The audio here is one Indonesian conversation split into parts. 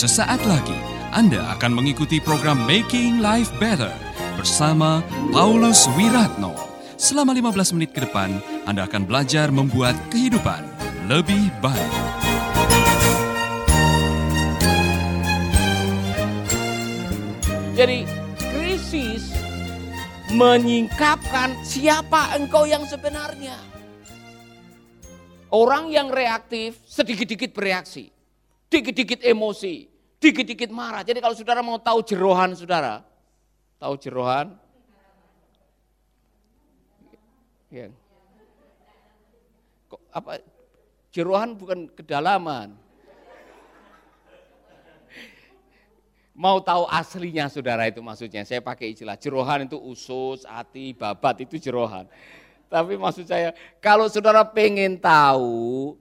Sesaat lagi Anda akan mengikuti program Making Life Better bersama Paulus Wiratno. Selama 15 menit ke depan, Anda akan belajar membuat kehidupan lebih baik. Jadi krisis menyingkapkan siapa engkau yang sebenarnya. Orang yang reaktif sedikit-dikit bereaksi, dikit-dikit emosi, dikit-dikit marah. Jadi kalau saudara mau tahu jerohan saudara, tahu jerohan? Ya. Kok apa? Jerohan bukan kedalaman. Mau tahu aslinya saudara itu maksudnya. Saya pakai istilah jerohan itu usus, hati, babat itu jerohan. Tapi maksud saya kalau saudara pengen tahu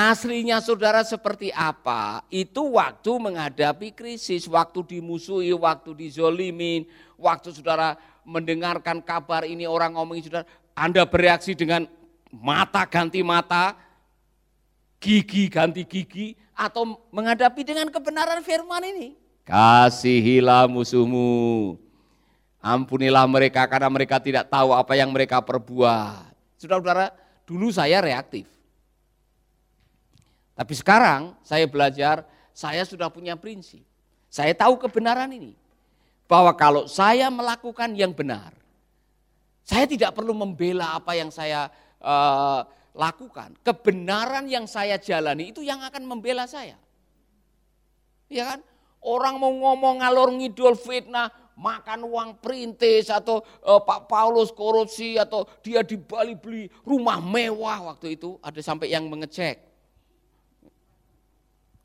aslinya saudara seperti apa, itu waktu menghadapi krisis, waktu dimusuhi, waktu dizolimin, waktu saudara mendengarkan kabar ini orang ngomongin saudara, Anda bereaksi dengan mata ganti mata, gigi ganti gigi, atau menghadapi dengan kebenaran firman ini. Kasihilah musuhmu. Ampunilah mereka karena mereka tidak tahu apa yang mereka perbuat. Saudara-saudara, dulu saya reaktif. Tapi sekarang saya belajar, saya sudah punya prinsip. Saya tahu kebenaran ini. Bahwa kalau saya melakukan yang benar, saya tidak perlu membela apa yang saya uh, lakukan. Kebenaran yang saya jalani itu yang akan membela saya. Ya kan? Orang mau ngomong ngalor ngidul fitnah, makan uang perintis atau uh, Pak Paulus korupsi atau dia di Bali beli rumah mewah waktu itu ada sampai yang mengecek.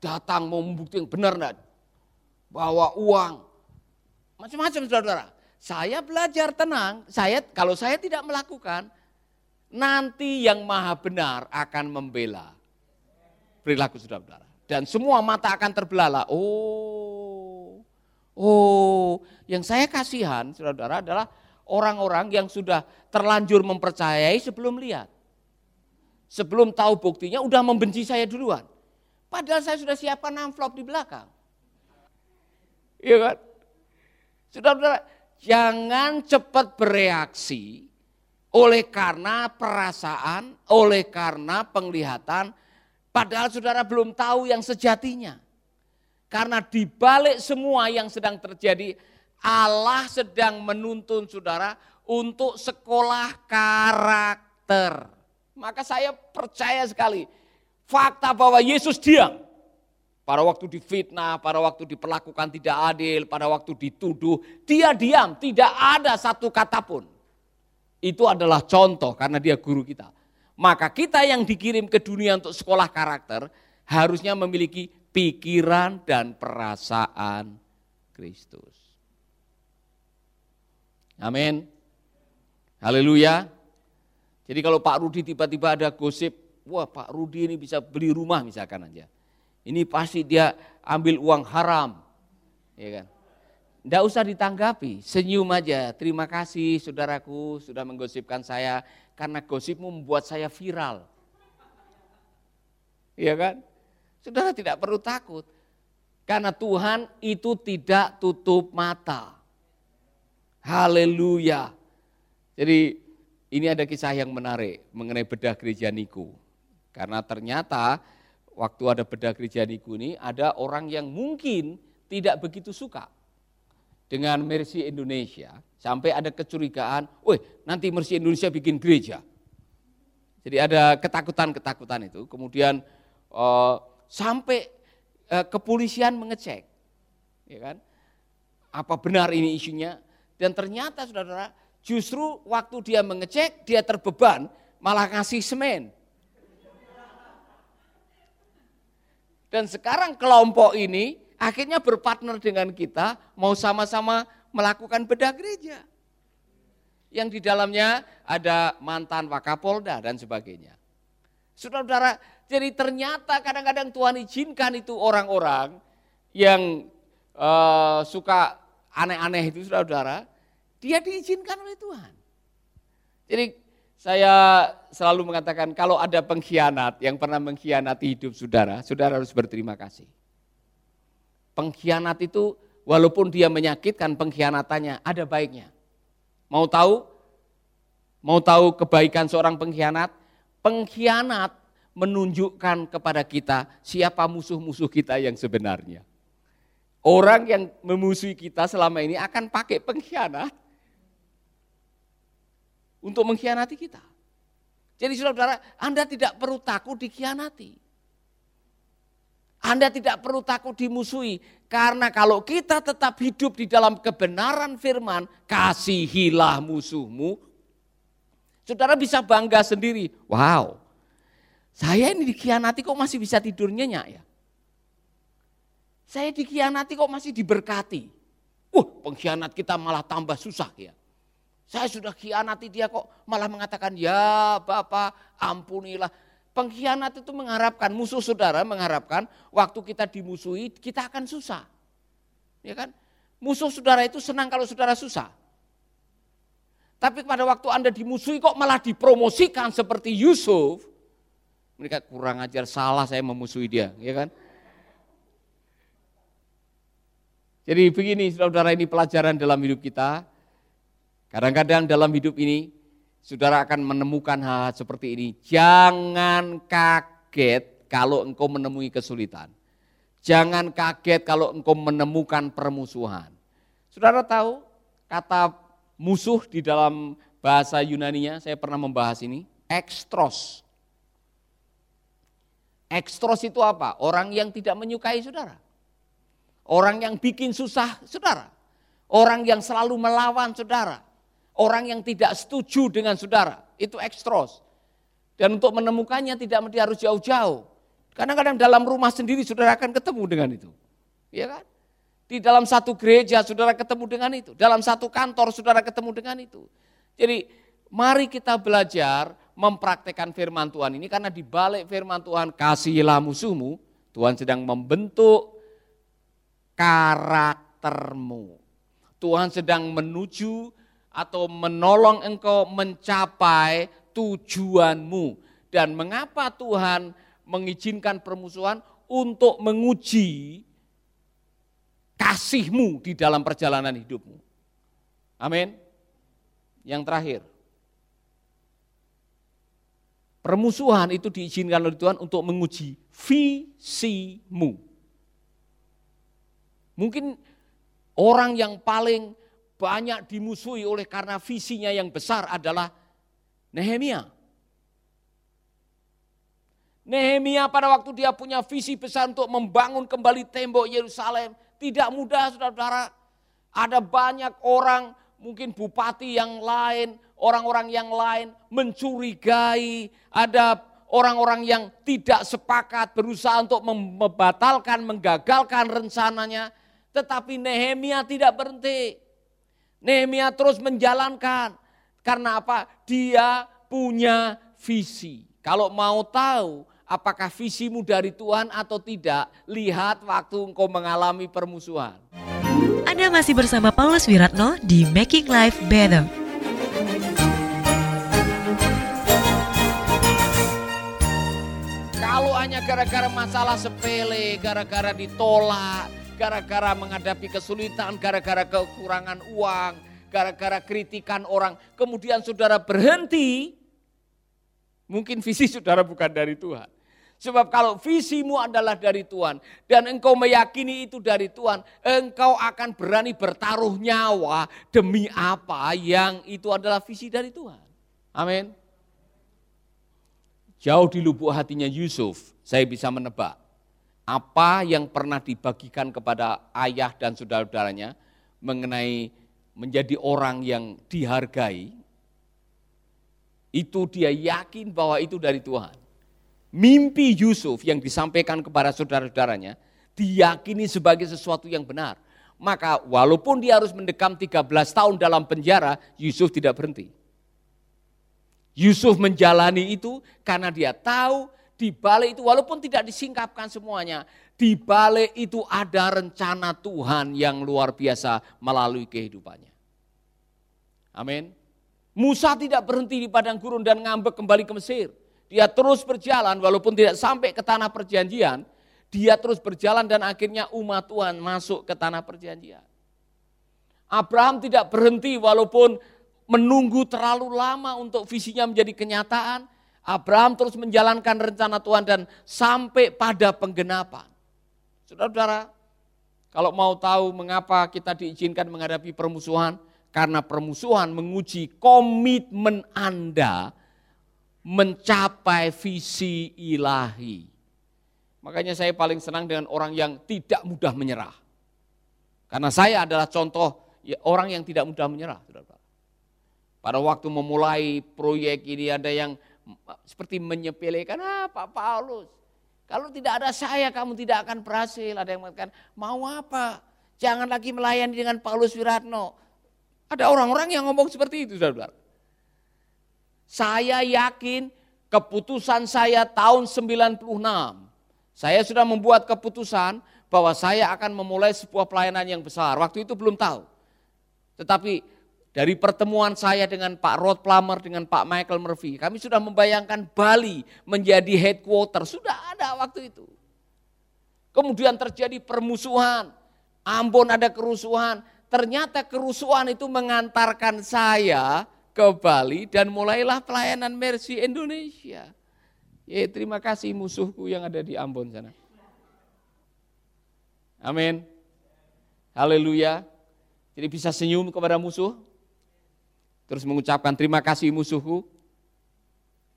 Datang mau membuktikan benar enggak? Bawa uang. Macam-macam saudara-saudara. Saya belajar tenang, saya kalau saya tidak melakukan, nanti yang maha benar akan membela perilaku saudara-saudara. Dan semua mata akan terbelalak. Oh, oh, yang saya kasihan saudara-saudara adalah orang-orang yang sudah terlanjur mempercayai sebelum lihat. Sebelum tahu buktinya udah membenci saya duluan. Padahal saya sudah siapkan amplop di belakang. Iya kan? Saudara-saudara, jangan cepat bereaksi oleh karena perasaan, oleh karena penglihatan, padahal saudara belum tahu yang sejatinya. Karena di balik semua yang sedang terjadi, Allah sedang menuntun saudara untuk sekolah karakter. Maka saya percaya sekali, fakta bahwa Yesus diam. Pada waktu difitnah, pada waktu diperlakukan tidak adil, pada waktu dituduh, dia diam, tidak ada satu kata pun. Itu adalah contoh karena dia guru kita. Maka kita yang dikirim ke dunia untuk sekolah karakter harusnya memiliki pikiran dan perasaan Kristus. Amin. Haleluya. Jadi kalau Pak Rudi tiba-tiba ada gosip, wah Pak Rudi ini bisa beli rumah misalkan aja. Ini pasti dia ambil uang haram. Ya kan? Tidak usah ditanggapi, senyum aja. Terima kasih saudaraku sudah menggosipkan saya karena gosipmu membuat saya viral. Iya kan? Saudara tidak perlu takut. Karena Tuhan itu tidak tutup mata. Haleluya. Jadi ini ada kisah yang menarik mengenai bedah gereja Niku. Karena ternyata waktu ada bedah gereja Niku ini ada orang yang mungkin tidak begitu suka dengan Mercy Indonesia. Sampai ada kecurigaan, woi nanti Mercy Indonesia bikin gereja. Jadi ada ketakutan-ketakutan itu. Kemudian uh, sampai uh, kepolisian mengecek. Ya kan? Apa benar ini isunya? Dan ternyata saudara, justru waktu dia mengecek, dia terbeban malah ngasih semen. Dan sekarang kelompok ini akhirnya berpartner dengan kita, mau sama-sama melakukan bedah gereja. Yang di dalamnya ada mantan Wakapolda dan sebagainya. Saudara-saudara, jadi ternyata kadang-kadang Tuhan izinkan itu orang-orang yang uh, suka aneh-aneh itu saudara-saudara, dia diizinkan oleh Tuhan. Jadi saya selalu mengatakan kalau ada pengkhianat yang pernah mengkhianati hidup saudara, saudara harus berterima kasih. pengkhianat itu walaupun dia menyakitkan pengkhianatannya ada baiknya. Mau tahu? Mau tahu kebaikan seorang pengkhianat? Pengkhianat menunjukkan kepada kita siapa musuh-musuh kita yang sebenarnya. Orang yang memusuhi kita selama ini akan pakai pengkhianat untuk mengkhianati kita. Jadi saudara, Anda tidak perlu takut dikhianati. Anda tidak perlu takut dimusuhi. Karena kalau kita tetap hidup di dalam kebenaran firman, kasihilah musuhmu. Saudara bisa bangga sendiri. Wow, saya ini dikhianati kok masih bisa tidur nyenyak ya. Saya dikhianati kok masih diberkati. Wah, pengkhianat kita malah tambah susah ya. Saya sudah khianati dia kok malah mengatakan ya Bapak ampunilah. Pengkhianat itu mengharapkan, musuh saudara mengharapkan waktu kita dimusuhi kita akan susah. Ya kan? Musuh saudara itu senang kalau saudara susah. Tapi pada waktu Anda dimusuhi kok malah dipromosikan seperti Yusuf. Mereka kurang ajar salah saya memusuhi dia, ya kan? Jadi begini saudara ini pelajaran dalam hidup kita. Kadang-kadang dalam hidup ini, saudara akan menemukan hal, -hal seperti ini. Jangan kaget kalau engkau menemui kesulitan. Jangan kaget kalau engkau menemukan permusuhan. Saudara tahu kata musuh di dalam bahasa Yunaninya, saya pernah membahas ini, ekstros. Ekstros itu apa? Orang yang tidak menyukai saudara. Orang yang bikin susah saudara. Orang yang selalu melawan saudara orang yang tidak setuju dengan saudara, itu ekstros. Dan untuk menemukannya tidak mesti harus jauh-jauh. Kadang-kadang dalam rumah sendiri saudara akan ketemu dengan itu. Ya kan? Di dalam satu gereja saudara ketemu dengan itu. Dalam satu kantor saudara ketemu dengan itu. Jadi mari kita belajar mempraktekkan firman Tuhan ini karena di balik firman Tuhan kasihilah musuhmu, Tuhan sedang membentuk karaktermu. Tuhan sedang menuju atau menolong engkau mencapai tujuanmu. Dan mengapa Tuhan mengizinkan permusuhan untuk menguji kasihmu di dalam perjalanan hidupmu. Amin. Yang terakhir, permusuhan itu diizinkan oleh Tuhan untuk menguji visimu. Mungkin orang yang paling banyak dimusuhi oleh karena visinya yang besar adalah Nehemia. Nehemia pada waktu dia punya visi besar untuk membangun kembali tembok Yerusalem, tidak mudah saudara-saudara. Ada banyak orang, mungkin bupati yang lain, orang-orang yang lain mencurigai, ada orang-orang yang tidak sepakat berusaha untuk membatalkan, menggagalkan rencananya. Tetapi Nehemia tidak berhenti. Nehemia terus menjalankan. Karena apa? Dia punya visi. Kalau mau tahu apakah visimu dari Tuhan atau tidak, lihat waktu engkau mengalami permusuhan. Anda masih bersama Paulus Wiratno di Making Life Better. Kalau hanya gara-gara masalah sepele, gara-gara ditolak, gara-gara menghadapi kesulitan, gara-gara kekurangan uang, gara-gara kritikan orang, kemudian saudara berhenti, mungkin visi saudara bukan dari Tuhan. Sebab kalau visimu adalah dari Tuhan dan engkau meyakini itu dari Tuhan, engkau akan berani bertaruh nyawa demi apa yang itu adalah visi dari Tuhan. Amin. Jauh di lubuk hatinya Yusuf, saya bisa menebak apa yang pernah dibagikan kepada ayah dan saudara-saudaranya mengenai menjadi orang yang dihargai, itu dia yakin bahwa itu dari Tuhan. Mimpi Yusuf yang disampaikan kepada saudara-saudaranya diyakini sebagai sesuatu yang benar. Maka walaupun dia harus mendekam 13 tahun dalam penjara, Yusuf tidak berhenti. Yusuf menjalani itu karena dia tahu di balik itu walaupun tidak disingkapkan semuanya, di balik itu ada rencana Tuhan yang luar biasa melalui kehidupannya. Amin. Musa tidak berhenti di padang gurun dan ngambek kembali ke Mesir. Dia terus berjalan walaupun tidak sampai ke tanah perjanjian, Dia terus berjalan dan akhirnya umat Tuhan masuk ke tanah perjanjian. Abraham tidak berhenti walaupun menunggu terlalu lama untuk visinya menjadi kenyataan. Abraham terus menjalankan rencana Tuhan dan sampai pada penggenapan. Saudara-saudara, kalau mau tahu mengapa kita diizinkan menghadapi permusuhan, karena permusuhan menguji komitmen Anda mencapai visi ilahi. Makanya saya paling senang dengan orang yang tidak mudah menyerah. Karena saya adalah contoh ya, orang yang tidak mudah menyerah. Pada waktu memulai proyek ini ada yang seperti menyepelekan, ah Pak Paulus, kalau tidak ada saya kamu tidak akan berhasil. Ada yang mengatakan, mau apa? Jangan lagi melayani dengan Paulus Wiratno. Ada orang-orang yang ngomong seperti itu, saudara. Saya yakin keputusan saya tahun 96 saya sudah membuat keputusan bahwa saya akan memulai sebuah pelayanan yang besar. Waktu itu belum tahu. Tetapi dari pertemuan saya dengan Pak Rod Plummer, dengan Pak Michael Murphy, kami sudah membayangkan Bali menjadi headquarter. Sudah ada waktu itu. Kemudian terjadi permusuhan. Ambon ada kerusuhan. Ternyata kerusuhan itu mengantarkan saya ke Bali dan mulailah pelayanan Mercy Indonesia. Ya terima kasih musuhku yang ada di Ambon sana. Amin. Haleluya. Jadi bisa senyum kepada musuh. Terus mengucapkan terima kasih musuhku.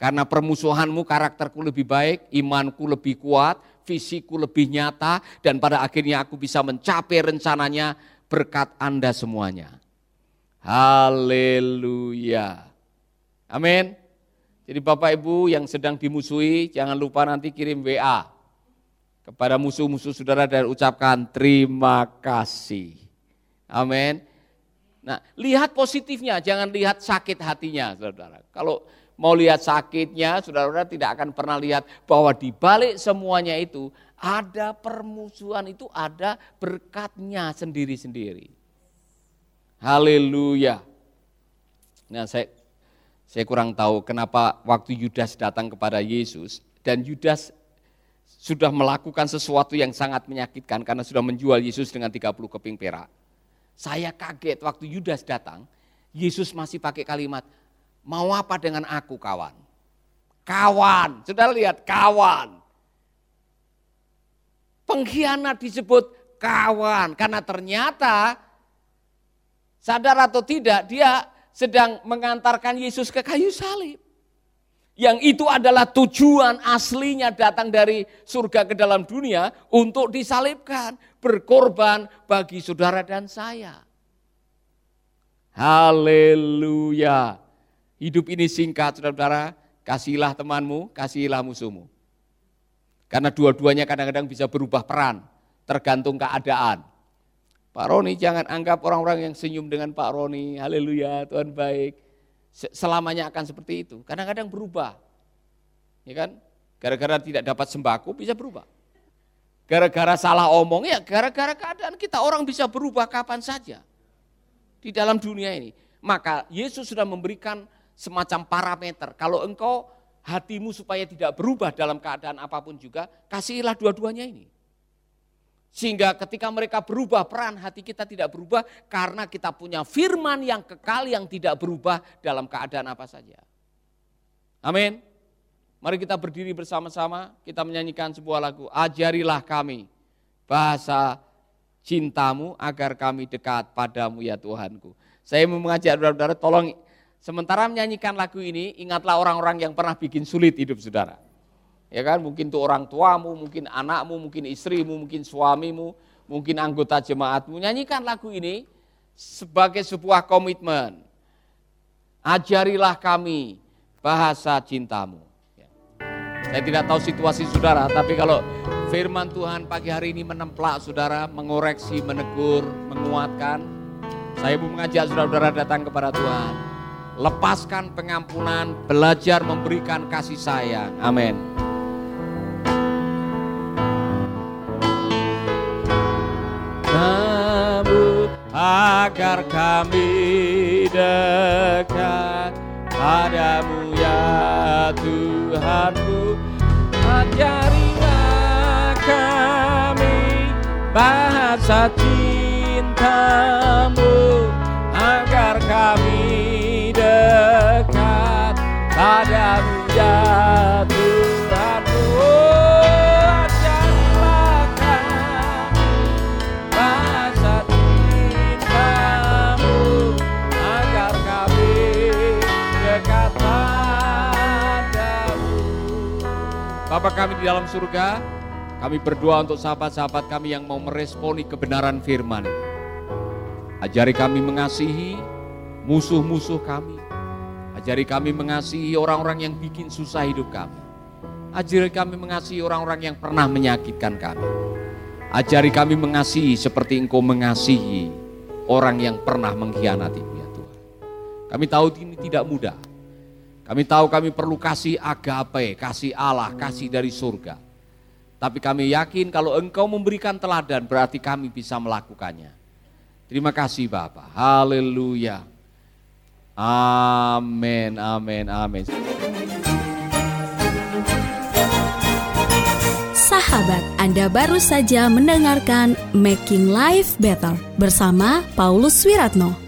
Karena permusuhanmu karakterku lebih baik, imanku lebih kuat, fisikku lebih nyata, dan pada akhirnya aku bisa mencapai rencananya berkat Anda semuanya. Haleluya. Amin. Jadi Bapak Ibu yang sedang dimusuhi, jangan lupa nanti kirim WA kepada musuh-musuh saudara dan ucapkan terima kasih. Amin. Nah, lihat positifnya, jangan lihat sakit hatinya, saudara. Kalau mau lihat sakitnya, saudara-saudara tidak akan pernah lihat bahwa di balik semuanya itu ada permusuhan itu ada berkatnya sendiri-sendiri. Haleluya. Nah, saya saya kurang tahu kenapa waktu Yudas datang kepada Yesus dan Yudas sudah melakukan sesuatu yang sangat menyakitkan karena sudah menjual Yesus dengan 30 keping perak. Saya kaget waktu Yudas datang, Yesus masih pakai kalimat, mau apa dengan aku kawan? Kawan, sudah lihat kawan. Pengkhianat disebut kawan karena ternyata sadar atau tidak dia sedang mengantarkan Yesus ke kayu salib. Yang itu adalah tujuan aslinya datang dari surga ke dalam dunia untuk disalibkan, berkorban bagi saudara dan saya. Haleluya. Hidup ini singkat, saudara-saudara. Kasihilah temanmu, kasihilah musuhmu. Karena dua-duanya kadang-kadang bisa berubah peran, tergantung keadaan. Pak Roni jangan anggap orang-orang yang senyum dengan Pak Roni, haleluya Tuhan baik. Selamanya akan seperti itu, kadang-kadang berubah. Ya kan? Gara-gara tidak dapat sembako bisa berubah. Gara-gara salah omong ya gara-gara keadaan kita orang bisa berubah kapan saja. Di dalam dunia ini. Maka Yesus sudah memberikan semacam parameter. Kalau engkau hatimu supaya tidak berubah dalam keadaan apa pun juga, kasihilah dua-duanya ini. Sehingga ketika mereka berubah peran hati kita tidak berubah karena kita punya firman yang kekal yang tidak berubah dalam keadaan apa saja. Amin. Mari kita berdiri bersama-sama, kita menyanyikan sebuah lagu, Ajarilah kami bahasa cintamu agar kami dekat padamu ya Tuhanku. Saya mau mengajak saudara-saudara tolong sementara menyanyikan lagu ini, ingatlah orang-orang yang pernah bikin sulit hidup saudara ya kan mungkin itu orang tuamu, mungkin anakmu, mungkin istrimu, mungkin suamimu, mungkin anggota jemaatmu nyanyikan lagu ini sebagai sebuah komitmen. Ajarilah kami bahasa cintamu. Ya. Saya tidak tahu situasi saudara, tapi kalau firman Tuhan pagi hari ini menemplak saudara, mengoreksi, menegur, menguatkan, saya mau mengajak saudara-saudara datang kepada Tuhan. Lepaskan pengampunan, belajar memberikan kasih sayang. Amin. agar kami dekat padamu Tuhanku ajarilah kami bahasa cintamu agar kami dekat padamu ya Tuhanku Bapa kami di dalam surga kami berdoa untuk sahabat-sahabat kami yang mau meresponi kebenaran firman. Ajari kami mengasihi musuh-musuh kami. Ajari kami mengasihi orang-orang yang bikin susah hidup kami. Ajari kami mengasihi orang-orang yang pernah menyakitkan kami. Ajari kami mengasihi seperti engkau mengasihi orang yang pernah mengkhianati ya Tuhan. Kami tahu ini tidak mudah. Kami tahu kami perlu kasih agape, kasih Allah, kasih dari surga. Tapi kami yakin kalau engkau memberikan teladan berarti kami bisa melakukannya. Terima kasih Bapak. Haleluya. Amin, amin, amin. Sahabat, Anda baru saja mendengarkan Making Life Better bersama Paulus Wiratno.